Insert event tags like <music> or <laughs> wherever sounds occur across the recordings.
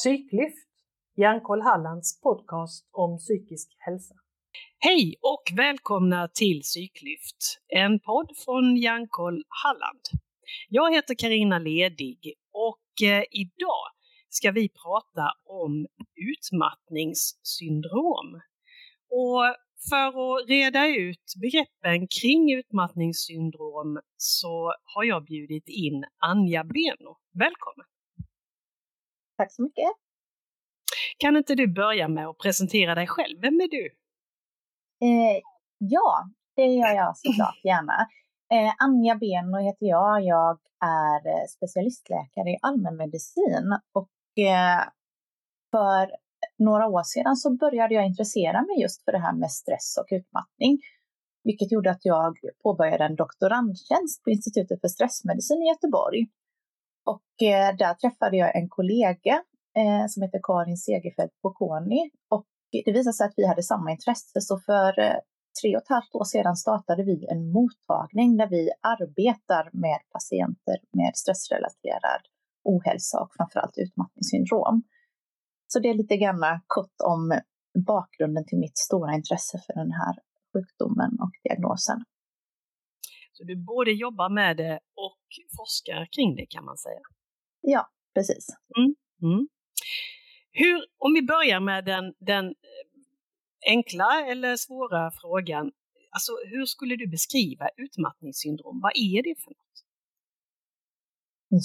Psyklyft, Hjärnkoll Hallands podcast om psykisk hälsa. Hej och välkomna till Psyklyft, en podd från Hjärnkoll Halland. Jag heter Karina Ledig och eh, idag ska vi prata om utmattningssyndrom. Och för att reda ut begreppen kring utmattningssyndrom så har jag bjudit in Anja Beno. Välkommen! Tack så mycket! Kan inte du börja med att presentera dig själv? Vem är du? Eh, ja, det gör jag såklart <laughs> gärna. Eh, Anja Beno heter jag. Jag är eh, specialistläkare i allmänmedicin och eh, för några år sedan så började jag intressera mig just för det här med stress och utmattning. Vilket gjorde att jag påbörjade en doktorandtjänst på Institutet för stressmedicin i Göteborg. Och eh, där träffade jag en kollega eh, som heter Karin Segerfeldt Bocconi. Och det visade sig att vi hade samma intresse, så för eh, tre och ett halvt år sedan startade vi en mottagning där vi arbetar med patienter med stressrelaterad ohälsa och framförallt utmattningssyndrom. Så det är lite grann kort om bakgrunden till mitt stora intresse för den här sjukdomen och diagnosen. Så du både jobbar med det och forskar kring det kan man säga? Ja, precis. Mm. Mm. Hur, om vi börjar med den, den eh, enkla eller svåra frågan, alltså hur skulle du beskriva utmattningssyndrom? Vad är det för något?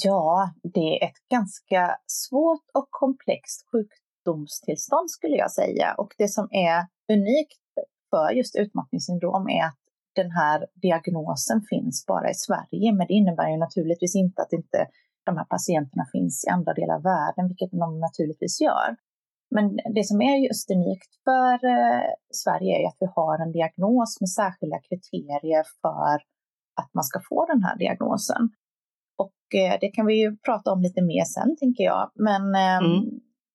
Ja, det är ett ganska svårt och komplext sjukdomstillstånd skulle jag säga. Och det som är unikt för just utmattningssyndrom är att den här diagnosen finns bara i Sverige, men det innebär ju naturligtvis inte att inte de här patienterna finns i andra delar av världen, vilket de naturligtvis gör. Men det som är just unikt för eh, Sverige är att vi har en diagnos med särskilda kriterier för att man ska få den här diagnosen. Och eh, det kan vi ju prata om lite mer sen, tänker jag. Men eh, mm.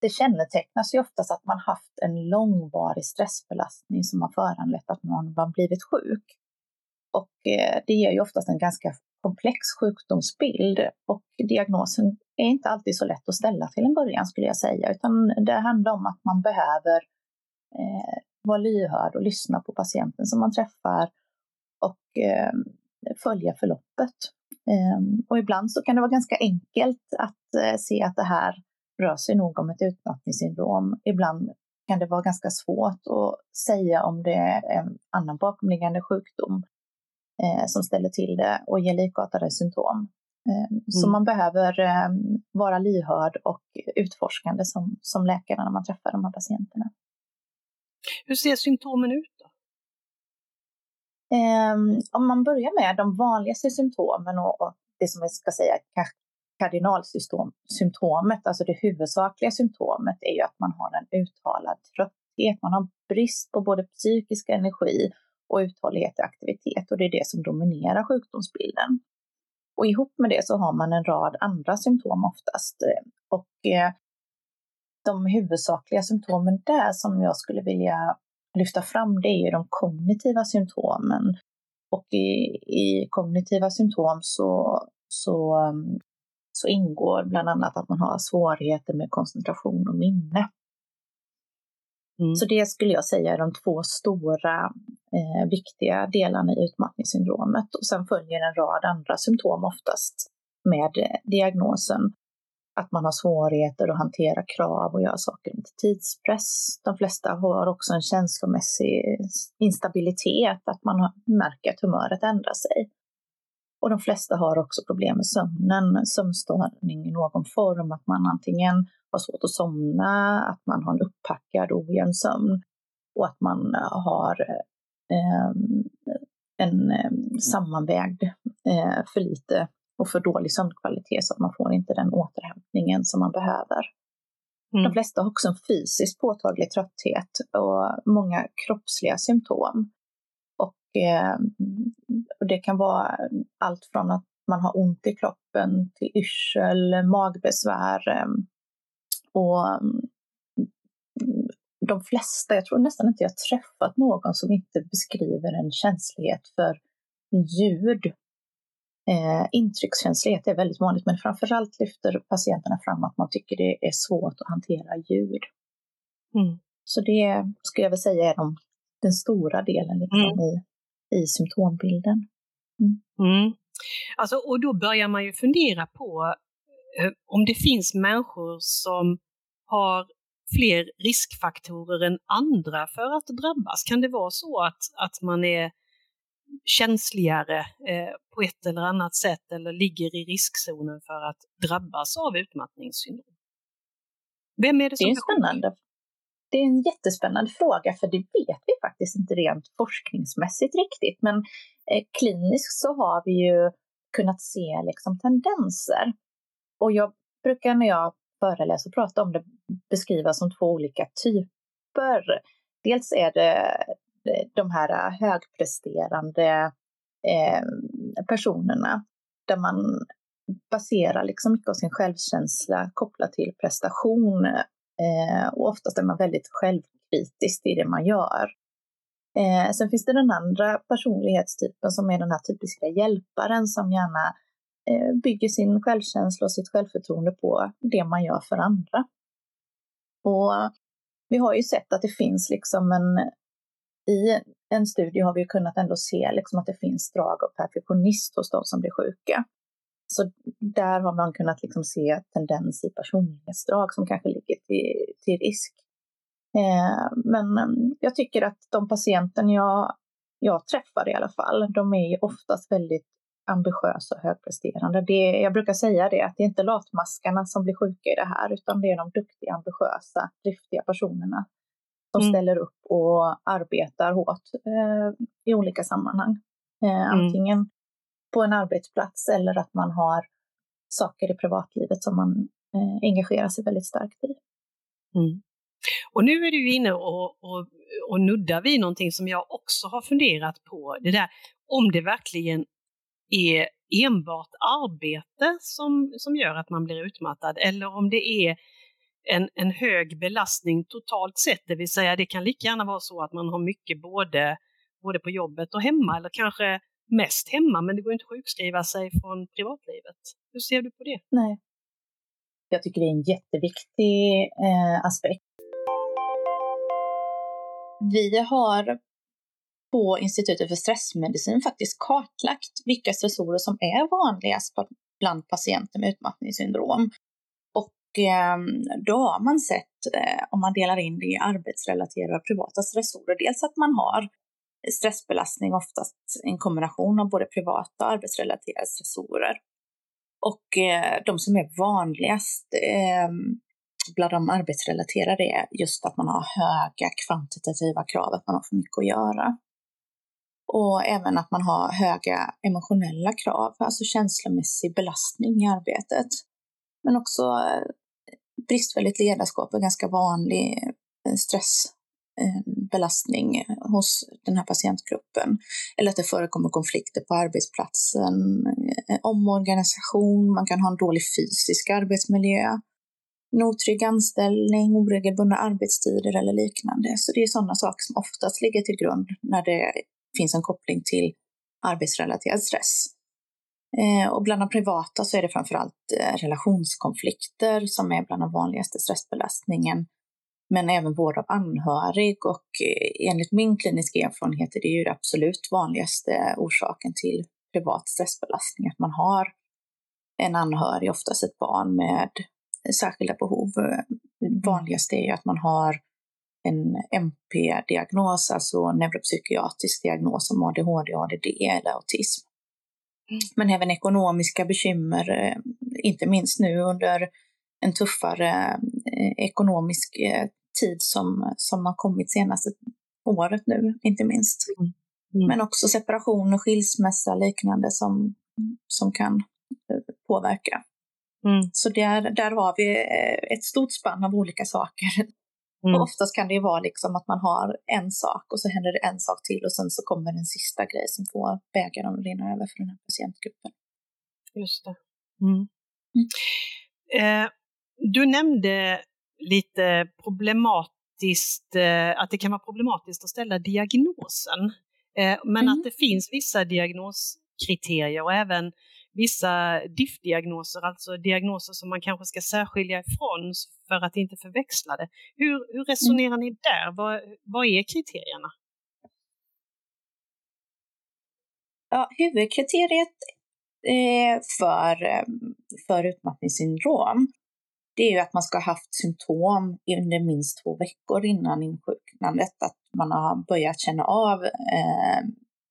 det kännetecknas ju oftast att man haft en långvarig stressbelastning som har föranlett att någon har blivit sjuk. Och eh, det ger ju oftast en ganska komplex sjukdomsbild och diagnosen är inte alltid så lätt att ställa till en början skulle jag säga, utan det handlar om att man behöver eh, vara lyhörd och lyssna på patienten som man träffar och eh, följa förloppet. Eh, och ibland så kan det vara ganska enkelt att eh, se att det här rör sig nog om ett utmattningssyndrom. Ibland kan det vara ganska svårt att säga om det är en annan bakomliggande sjukdom eh, som ställer till det och ger likartade symptom. Eh, mm. Så man behöver eh, vara lyhörd och utforskande som, som läkare när man träffar de här patienterna. Hur ser symptomen ut då? Ehm, om man börjar med de vanligaste symptomen och, och det som jag ska säga kardinalsymptomet, alltså det huvudsakliga symptomet är ju att man har en uttalad trötthet, man har brist på både psykisk energi och uthållighet i aktivitet och det är det som dominerar sjukdomsbilden. Och ihop med det så har man en rad andra symptom oftast. Eh, och eh, de huvudsakliga symptomen där som jag skulle vilja lyfta fram det är ju de kognitiva symptomen. Och i, i kognitiva symptom så, så, mm, så ingår bland annat att man har svårigheter med koncentration och minne. Mm. Så det skulle jag säga är de två stora eh, viktiga delarna i utmattningssyndromet. Och sen följer en rad andra symptom oftast med eh, diagnosen. Att man har svårigheter att hantera krav och göra saker under tidspress. De flesta har också en känslomässig instabilitet, att man märker att humöret ändrar sig. Och de flesta har också problem med sömnen, sömnstörning i någon form, att man antingen har svårt att somna, att man har en upppackad ojämn sömn och att man har eh, en eh, sammanvägd eh, för lite och för dålig sömnkvalitet så att man får inte den återhämtningen som man behöver. Mm. De flesta har också en fysiskt påtaglig trötthet och många kroppsliga symptom. Och, eh, och det kan vara allt från att man har ont i kroppen till yrsel, magbesvär, eh, och mm, de flesta, jag tror nästan inte jag träffat någon som inte beskriver en känslighet för ljud. Eh, intryckskänslighet är väldigt vanligt, men framförallt lyfter patienterna fram att man tycker det är svårt att hantera ljud. Mm. Så det skulle jag väl säga är de, den stora delen liksom mm. i, i symptombilden. Mm. mm. Alltså, och då börjar man ju fundera på om det finns människor som har fler riskfaktorer än andra för att drabbas. Kan det vara så att, att man är känsligare eh, på ett eller annat sätt eller ligger i riskzonen för att drabbas av utmattningssyndrom? Vem är det som det är spännande. Det är en jättespännande fråga för det vet vi faktiskt inte rent forskningsmässigt riktigt. Men eh, kliniskt så har vi ju kunnat se liksom, tendenser. Och jag brukar när jag föreläser och pratar om det beskriva som två olika typer. Dels är det eh, de här högpresterande eh, personerna där man baserar liksom mycket av sin självkänsla kopplat till prestation eh, och oftast är man väldigt självkritisk i det man gör. Eh, sen finns det den andra personlighetstypen som är den här typiska hjälparen som gärna eh, Eh, bygger sin självkänsla och sitt självförtroende på det man gör för andra. Och vi har ju sett att det finns liksom en i en studie har vi kunnat ändå se liksom att det finns drag av perfektionist hos de som blir sjuka. Så där har man kunnat liksom se tendens i personlighetsdrag som kanske ligger till, till risk. Eh, men jag tycker att de patienter jag, jag träffar i alla fall, de är ju oftast väldigt ambitiösa och högpresterande. Det, jag brukar säga det, att det är inte latmaskarna som blir sjuka i det här, utan det är de duktiga, ambitiösa, driftiga personerna som mm. ställer upp och arbetar hårt eh, i olika sammanhang. Eh, mm. Antingen på en arbetsplats eller att man har saker i privatlivet som man eh, engagerar sig väldigt starkt i. Mm. Och nu är du inne och, och, och nuddar vid någonting som jag också har funderat på. Det där om det verkligen är enbart arbete som, som gör att man blir utmattad eller om det är en, en hög belastning totalt sett, det vill säga det kan lika gärna vara så att man har mycket både, både på jobbet och hemma eller kanske mest hemma men det går inte att sjukskriva sig från privatlivet. Hur ser du på det? Nej. Jag tycker det är en jätteviktig eh, aspekt. Vi har på Institutet för stressmedicin faktiskt kartlagt vilka stressorer som är vanligast bland patienter med utmattningssyndrom. Och ehm, då har man sett, eh, om man delar in det i arbetsrelaterade och privata stressorer, dels att man har stressbelastning, oftast en kombination av både privata och arbetsrelaterade stressorer. Och eh, de som är vanligast ehm, bland de arbetsrelaterade är just att man har höga kvantitativa krav, att man har för mycket att göra. Och även att man har höga emotionella krav, alltså känslomässig belastning i arbetet. Men också eh, bristfälligt ledarskap är ganska vanlig eh, stressbelastning eh, hos den här patientgruppen. Eller att det förekommer konflikter på arbetsplatsen, omorganisation, man kan ha en dålig fysisk arbetsmiljö, en otrygg anställning, oregelbundna arbetstider eller liknande. Så det är sådana saker som oftast ligger till grund när det finns en koppling till arbetsrelaterad stress. Eh, och bland de privata så är det framförallt eh, relationskonflikter som är bland de vanligaste stressbelastningen. Men även vård av anhörig och eh, enligt min kliniska erfarenhet är det ju det absolut vanligaste orsaken till privat stressbelastning, att man har en anhörig, oftast ett barn med särskilda behov. Eh, vanligast är ju att man har en MP-diagnos, alltså neuropsykiatrisk diagnos som ADHD, ADD eller autism. Men även ekonomiska bekymmer, eh, inte minst nu under en tuffare eh, ekonomisk eh, tid som, som har kommit senaste året nu, inte minst. Mm. Mm. Men också separation och skilsmässa liknande som, som kan påverka. Mm. Så där, där har vi ett stort spann av olika saker Mm. Och oftast kan det ju vara liksom att man har en sak och så händer det en sak till och sen så kommer en sista grej som får bägaren att rinna över för den här patientgruppen. Just det. Mm. Mm. Eh, du nämnde lite problematiskt, eh, att det kan vara problematiskt att ställa diagnosen. Eh, men att mm. det finns vissa diagnoskriterier och även vissa DIF-diagnoser, alltså diagnoser som man kanske ska särskilja ifrån för att inte förväxla det. Hur, hur resonerar ni där? Vad, vad är kriterierna? Ja, huvudkriteriet eh, för, ehm, för utmattningssyndrom det är ju att man ska ha haft symptom under minst två veckor innan insjuknandet, att man har börjat känna av eh,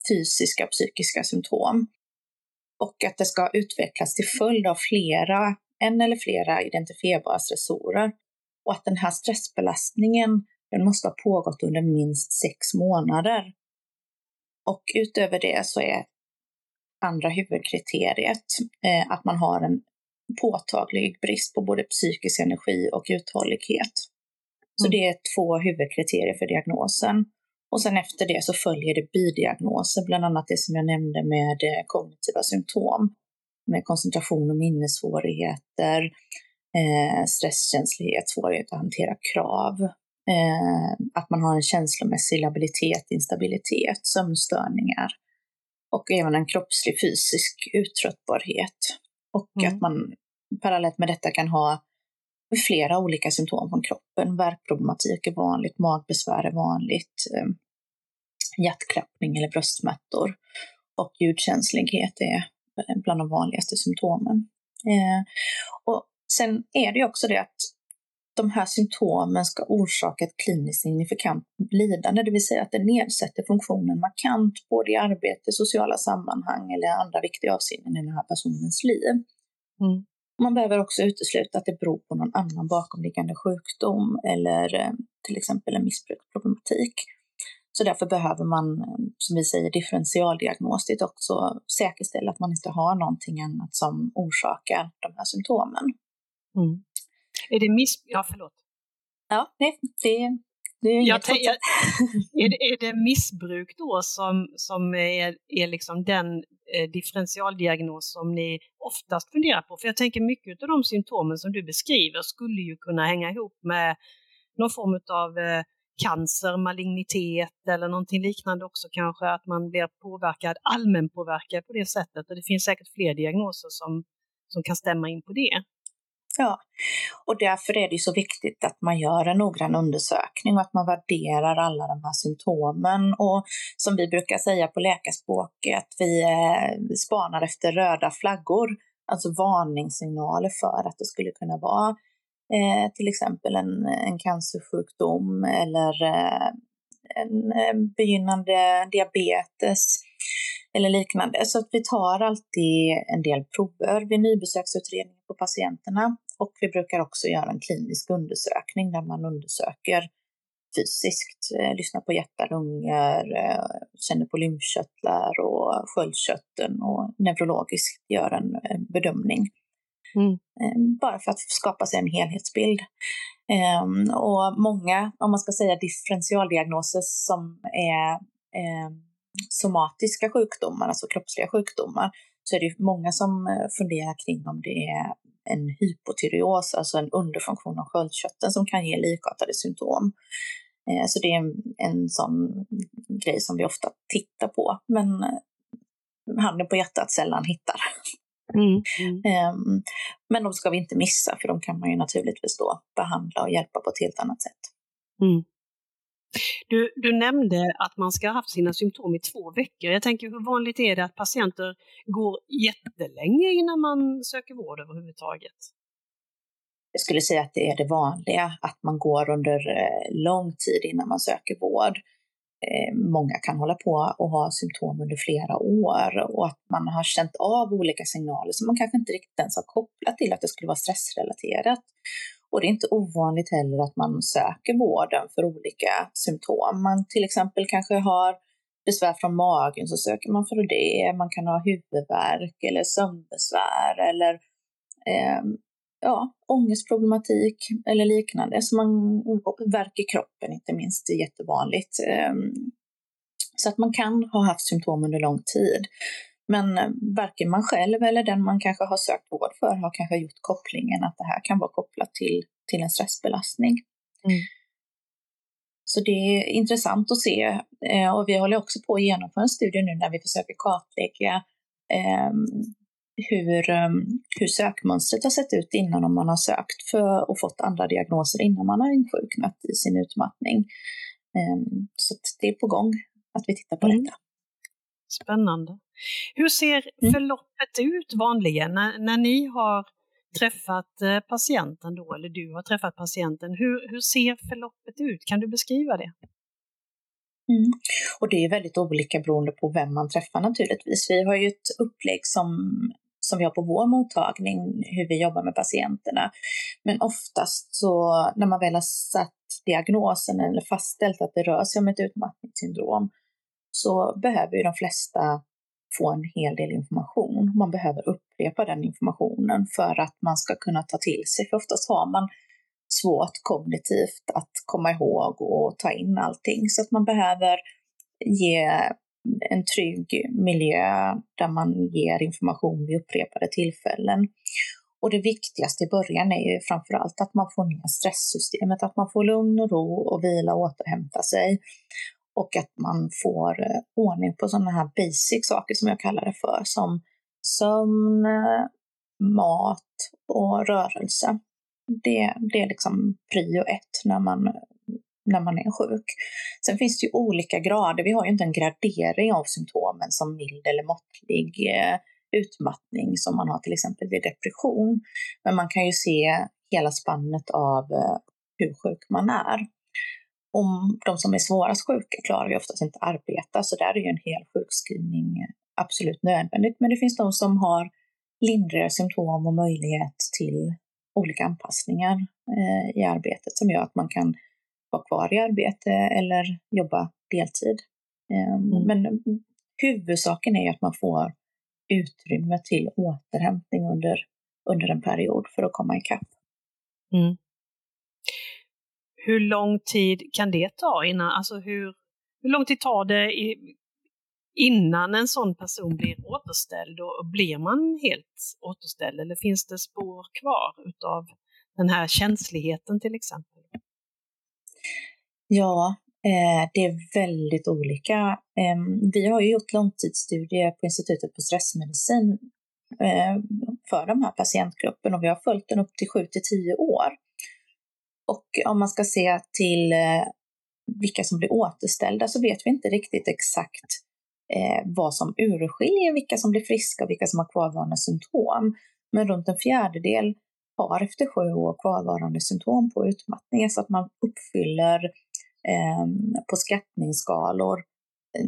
fysiska och psykiska symptom. Och att det ska utvecklas till följd av flera, en eller flera identifierbara stressorer. Och att den här stressbelastningen den måste ha pågått under minst sex månader. Och utöver det så är andra huvudkriteriet eh, att man har en påtaglig brist på både psykisk energi och uthållighet. Så mm. det är två huvudkriterier för diagnosen. Och sen efter det så följer det bidiagnoser, bland annat det som jag nämnde med eh, kognitiva symptom, med koncentration och minnessvårigheter, eh, stresskänslighet, svårighet att hantera krav, eh, att man har en känslomässig labilitet, instabilitet, sömnstörningar och även en kroppslig fysisk uttröttbarhet. Och mm. att man parallellt med detta kan ha flera olika symptom från kroppen. Värkproblematik är vanligt, magbesvär är vanligt, eh, hjärtklappning eller bröstsmärtor och ljudkänslighet är eh, bland de vanligaste symptomen. Eh, och sen är det ju också det att de här symptomen ska orsaka ett kliniskt signifikant lidande, det vill säga att det nedsätter funktionen markant både i arbete, sociala sammanhang eller andra viktiga avseenden i den här personens liv. Mm. Man behöver också utesluta att det beror på någon annan bakomliggande sjukdom eller eh, till exempel en missbruksproblematik. Så därför behöver man, eh, som vi säger, differentialdiagnostiskt också säkerställa att man inte har någonting annat som orsakar de här symptomen. Mm. Är det miss... Ja, förlåt. Ja, nej, det, det är jag jag, <laughs> är, det, är det missbruk då som, som är, är liksom den eh, differentialdiagnos som ni oftast funderar på? För jag tänker mycket av de symptomen som du beskriver skulle ju kunna hänga ihop med någon form av eh, cancer, malignitet eller någonting liknande också kanske, att man blir påverkad, allmänpåverkad på det sättet. Och det finns säkert fler diagnoser som, som kan stämma in på det. Ja, och därför är det så viktigt att man gör en noggrann undersökning och att man värderar alla de här symptomen. Och som vi brukar säga på läkarspråket, vi eh, spanar efter röda flaggor, alltså varningssignaler för att det skulle kunna vara eh, till exempel en, en cancersjukdom eller eh, en eh, begynnande diabetes eller liknande. Så att vi tar alltid en del prover vid nybesöksutredning på patienterna och vi brukar också göra en klinisk undersökning där man undersöker fysiskt, eh, lyssnar på hjärta, lungor, eh, känner på lymfkörtlar och sköldkörteln och neurologiskt gör en bedömning. Mm. Eh, bara för att skapa sig en helhetsbild. Um, och många, om man ska säga differentialdiagnoser som är um, somatiska sjukdomar, alltså kroppsliga sjukdomar, så är det många som eh, funderar kring om det är en hypotyreos, alltså en underfunktion av sköldkörteln som kan ge likartade symptom. Eh, så det är en, en sån grej som vi ofta tittar på, men eh, handen på hjärtat sällan hittar. Mm, mm. Men de ska vi inte missa, för de kan man ju naturligtvis då behandla och hjälpa på ett helt annat sätt. Mm. Du, du nämnde att man ska ha haft sina symptom i två veckor. Jag tänker hur vanligt är det att patienter går jättelänge innan man söker vård överhuvudtaget? Jag skulle säga att det är det vanliga, att man går under eh, lång tid innan man söker vård. Eh, många kan hålla på och ha symptom under flera år och att man har känt av olika signaler som man kanske inte riktigt ens har kopplat till att det skulle vara stressrelaterat. Och det är inte ovanligt heller att man söker vården för olika symptom. Man till exempel kanske har besvär från magen så söker man för det. Man kan ha huvudvärk eller sömnbesvär eller eh, ja, ångestproblematik eller liknande. Så man, värk i kroppen inte minst, det är jättevanligt. Eh, så att man kan ha haft symptom under lång tid. Men eh, varken man själv eller den man kanske har sökt vård för har kanske gjort kopplingen att det här kan vara kopplat till, till en stressbelastning. Mm. Så det är intressant att se eh, och vi håller också på att genomföra en studie nu när vi försöker kartlägga eh, hur, um, hur sökmönstret har sett ut innan man har sökt för och fått andra diagnoser innan man har insjuknat i sin utmattning. Um, så det är på gång att vi tittar på mm. detta. Spännande. Hur ser mm. förloppet ut vanligen när, när ni har träffat eh, patienten då, eller du har träffat patienten? Hur, hur ser förloppet ut? Kan du beskriva det? Mm. Och det är väldigt olika beroende på vem man träffar naturligtvis. Vi har ju ett upplägg som, som vi har på vår mottagning, hur vi jobbar med patienterna. Men oftast så när man väl har satt diagnosen eller fastställt att det rör sig om ett utmattningssyndrom så behöver ju de flesta få en hel del information. Man behöver upprepa den informationen för att man ska kunna ta till sig. För oftast har man svårt kognitivt att komma ihåg och ta in allting. Så att man behöver ge en trygg miljö där man ger information vid upprepade tillfällen. Och det viktigaste i början är ju framför allt att man får ner stresssystemet, att man får lugn och ro och vila och återhämta sig. Och att man får eh, ordning på sådana här basic saker som jag kallar det för, som sömn, mat och rörelse det, det är liksom prio ett när man, när man är sjuk. Sen finns det ju olika grader. Vi har ju inte en gradering av symptomen som mild eller måttlig eh, utmattning som man har till exempel vid depression. Men man kan ju se hela spannet av eh, hur sjuk man är. Om de som är svårast sjuka klarar ju oftast inte arbeta, så där är ju en hel sjukskrivning absolut nödvändigt. Men det finns de som har lindrigare symptom och möjlighet till olika anpassningar eh, i arbetet som gör att man kan vara kvar i arbete eller jobba deltid. Eh, mm. Men huvudsaken är att man får utrymme till återhämtning under, under en period för att komma ikapp. Mm. Hur lång tid kan det ta innan, alltså hur, hur lång tid tar det i, innan en sån person blir återställd och blir man helt återställd eller finns det spår kvar utav den här känsligheten till exempel? Ja, eh, det är väldigt olika. Ehm, vi har ju gjort långtidsstudier på Institutet för stressmedicin eh, för de här patientgruppen och vi har följt den upp till 7 till 10 år. Och om man ska se till eh, vilka som blir återställda så vet vi inte riktigt exakt eh, vad som urskiljer vilka som blir friska och vilka som har kvarvarande symptom. Men runt en fjärdedel har efter sju år kvarvarande symptom på utmattning, så att man uppfyller eh, på skattningsskalor Eh,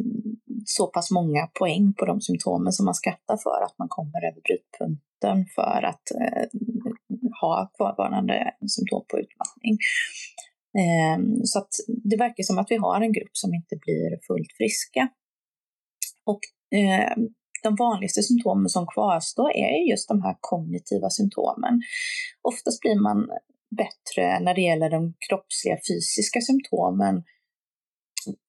så pass många poäng på de symptomen som man skattar för att man kommer över brytpunkten för att eh, ha kvarvarande symptom på utmattning. Eh, så att det verkar som att vi har en grupp som inte blir fullt friska. Och eh, de vanligaste symptomen som kvarstår är just de här kognitiva symptomen. Oftast blir man bättre när det gäller de kroppsliga fysiska symptomen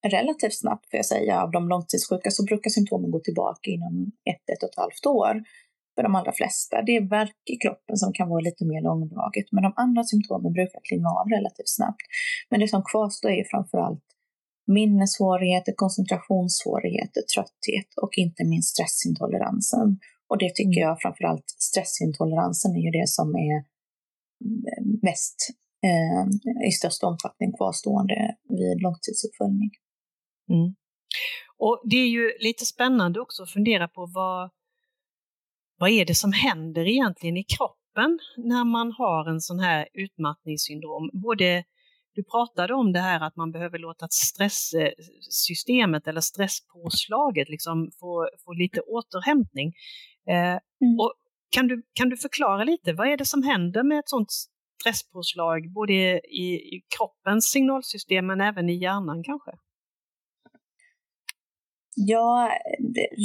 relativt snabbt, får jag säga. Av de långtidssjuka så brukar symptomen gå tillbaka inom ett, ett och ett halvt år för de allra flesta. Det är värk i kroppen som kan vara lite mer långdraget, men de andra symptomen brukar klinga av relativt snabbt. Men det som kvarstår är framför allt minnessvårigheter, koncentrationssvårigheter, trötthet och inte minst stressintoleransen. Och det tycker mm. jag framförallt stressintoleransen är ju det som är mest eh, i störst omfattning kvarstående vid långtidsuppföljning. Mm. Och det är ju lite spännande också att fundera på vad, vad är det som händer egentligen i kroppen när man har en sån här utmattningssyndrom? Både du pratade om det här att man behöver låta stresssystemet eller stresspåslaget liksom få, få lite återhämtning. Eh, mm. och kan, du, kan du förklara lite, vad är det som händer med ett sånt stresspåslag, både i, i kroppens signalsystem men även i hjärnan kanske? Ja,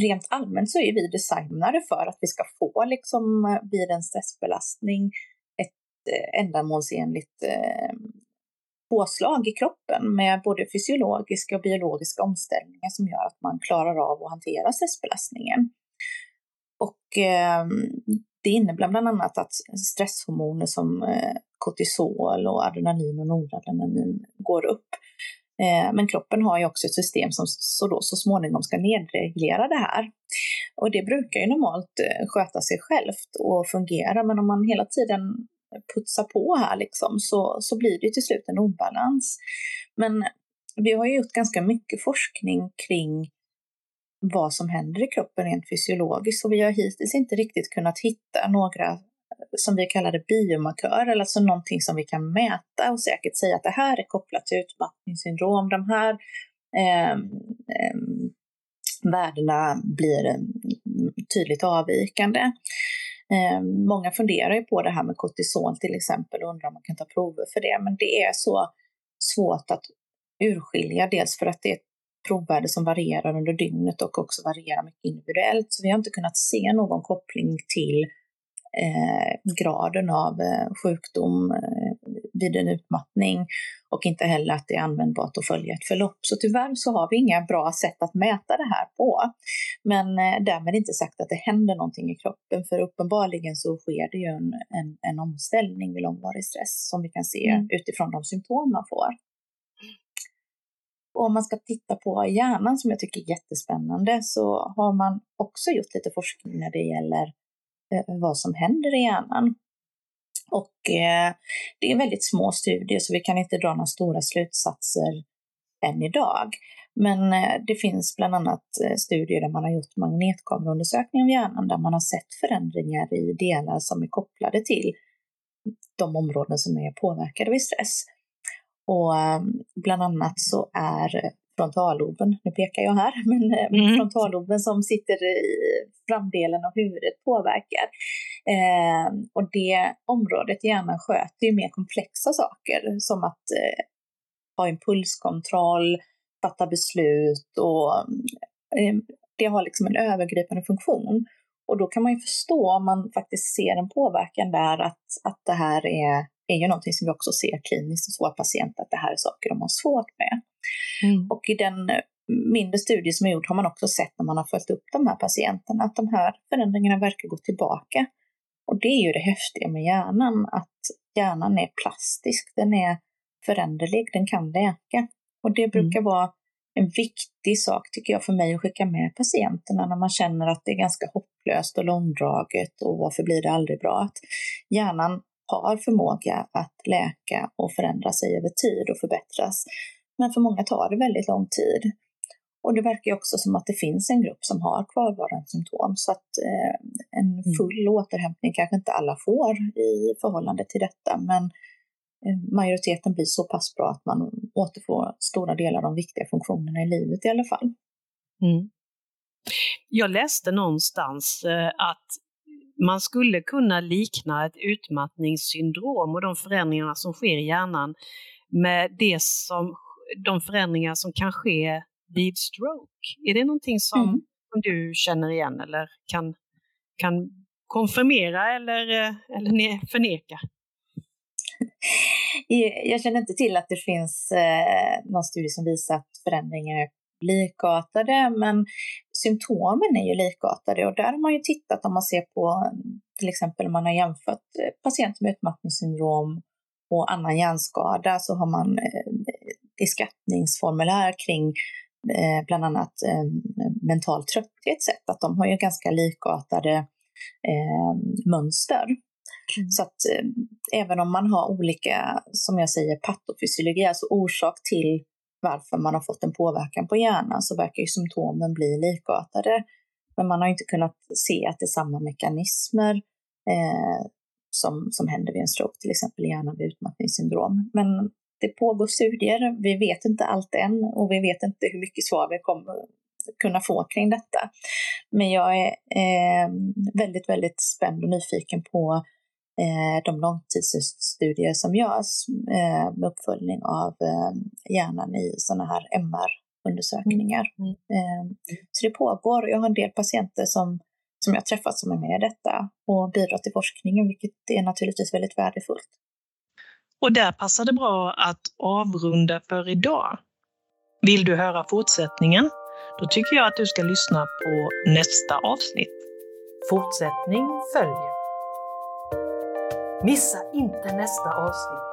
rent allmänt så är vi designade för att vi ska få liksom eh, vid en stressbelastning ett eh, ändamålsenligt eh, påslag i kroppen med både fysiologiska och biologiska omställningar som gör att man klarar av att hantera stressbelastningen. Och eh, det innebär bland annat att stresshormoner som eh, kortisol och adrenalin och noradrenalin går upp. Eh, men kroppen har ju också ett system som så, då, så småningom ska nedreglera det här. Och det brukar ju normalt eh, sköta sig självt och fungera, men om man hela tiden putsar på här liksom, så, så blir det till slut en obalans. Men vi har ju gjort ganska mycket forskning kring vad som händer i kroppen rent fysiologiskt och vi har hittills inte riktigt kunnat hitta några eh, som vi kallar det biomarkörer, alltså någonting som vi kan mäta och säkert säga att det här är kopplat till utmattningssyndrom. De här eh, eh, värdena blir eh, tydligt avvikande. Eh, många funderar ju på det här med kortisol till exempel och undrar om man kan ta prover för det, men det är så svårt att urskilja, dels för att det är ett provvärde som varierar under dygnet och också varierar mycket individuellt. Så vi har inte kunnat se någon koppling till eh, graden av eh, sjukdom eh, vid en utmattning och inte heller att det är användbart att följa ett förlopp. Så tyvärr så har vi inga bra sätt att mäta det här på. Men eh, därmed inte sagt att det händer någonting i kroppen, för uppenbarligen så sker det ju en, en, en omställning vid långvarig stress som vi kan se mm. utifrån de symptom man får. Och om man ska titta på hjärnan som jag tycker är jättespännande så har man också gjort lite forskning när det gäller Eh, vad som händer i hjärnan. Och eh, det är väldigt små studier så vi kan inte dra några stora slutsatser än idag. Men eh, det finns bland annat eh, studier där man har gjort magnetkameraundersökning av hjärnan där man har sett förändringar i delar som är kopplade till de områden som är påverkade vid stress. Och bland annat så är frontalloben, nu pekar jag här, <laughs> men eh, mm. frontalloben som sitter i framdelen av huvudet påverkar. Eh, och det området hjärnan sköter ju mer komplexa saker som att eh, ha impulskontroll, fatta beslut och eh, det har liksom en övergripande funktion. Och då kan man ju förstå om man faktiskt ser en påverkan där att, att det här är, är ju någonting som vi också ser kliniskt hos våra patienter, att det här är saker de har svårt med. Mm. Och i den mindre studie som är gjord har man också sett när man har följt upp de här patienterna att de här förändringarna verkar gå tillbaka. Och det är ju det häftiga med hjärnan, att hjärnan är plastisk, den är föränderlig, den kan läka. Och det brukar mm. vara en viktig sak tycker jag för mig att skicka med patienterna när man känner att det är ganska hopplöst och långdraget och varför blir det aldrig bra? Att hjärnan har förmåga att läka och förändra sig över tid och förbättras. Men för många tar det väldigt lång tid. Och det verkar också som att det finns en grupp som har kvarvarande symptom så att eh, en mm. full mm. återhämtning kanske inte alla får i förhållande till detta men eh, majoriteten blir så pass bra att man återfår stora delar av de viktiga funktionerna i livet i alla fall. Mm. Jag läste någonstans eh, att man skulle kunna likna ett utmattningssyndrom och de förändringarna som sker i hjärnan med det som de förändringar som kan ske vid stroke. Är det någonting som, mm. som du känner igen eller kan, kan konfirmera eller, eh, eller förneka? <laughs> Jag känner inte till att det finns eh, någon studie som visar att förändringar är likartade, men symptomen är ju likartade och där har man ju tittat om man ser på till exempel om man har jämfört eh, patienter med utmattningssyndrom och annan hjärnskada så har man i skattningsformulär kring eh, bland annat eh, mental trötthet sett att de har ju ganska likartade eh, mönster. Mm. Så att eh, även om man har olika, som jag säger, patofysiologi, alltså orsak till varför man har fått en påverkan på hjärnan, så verkar ju symptomen bli likartade. Men man har inte kunnat se att det är samma mekanismer eh, som, som händer vid en stroke, till exempel hjärnan vid utmattningssyndrom. Men det pågår studier, vi vet inte allt än och vi vet inte hur mycket svar vi kommer kunna få kring detta. Men jag är eh, väldigt, väldigt spänd och nyfiken på eh, de långtidsstudier som görs eh, med uppföljning av eh, hjärnan i sådana här MR-undersökningar. Mm. Mm. så det pågår och jag har en del patienter som, som jag träffat som är med i detta och bidrar till forskningen, vilket är naturligtvis väldigt värdefullt. Och där passar det bra att avrunda för idag. Vill du höra fortsättningen? Då tycker jag att du ska lyssna på nästa avsnitt. Fortsättning följer. Missa inte nästa avsnitt.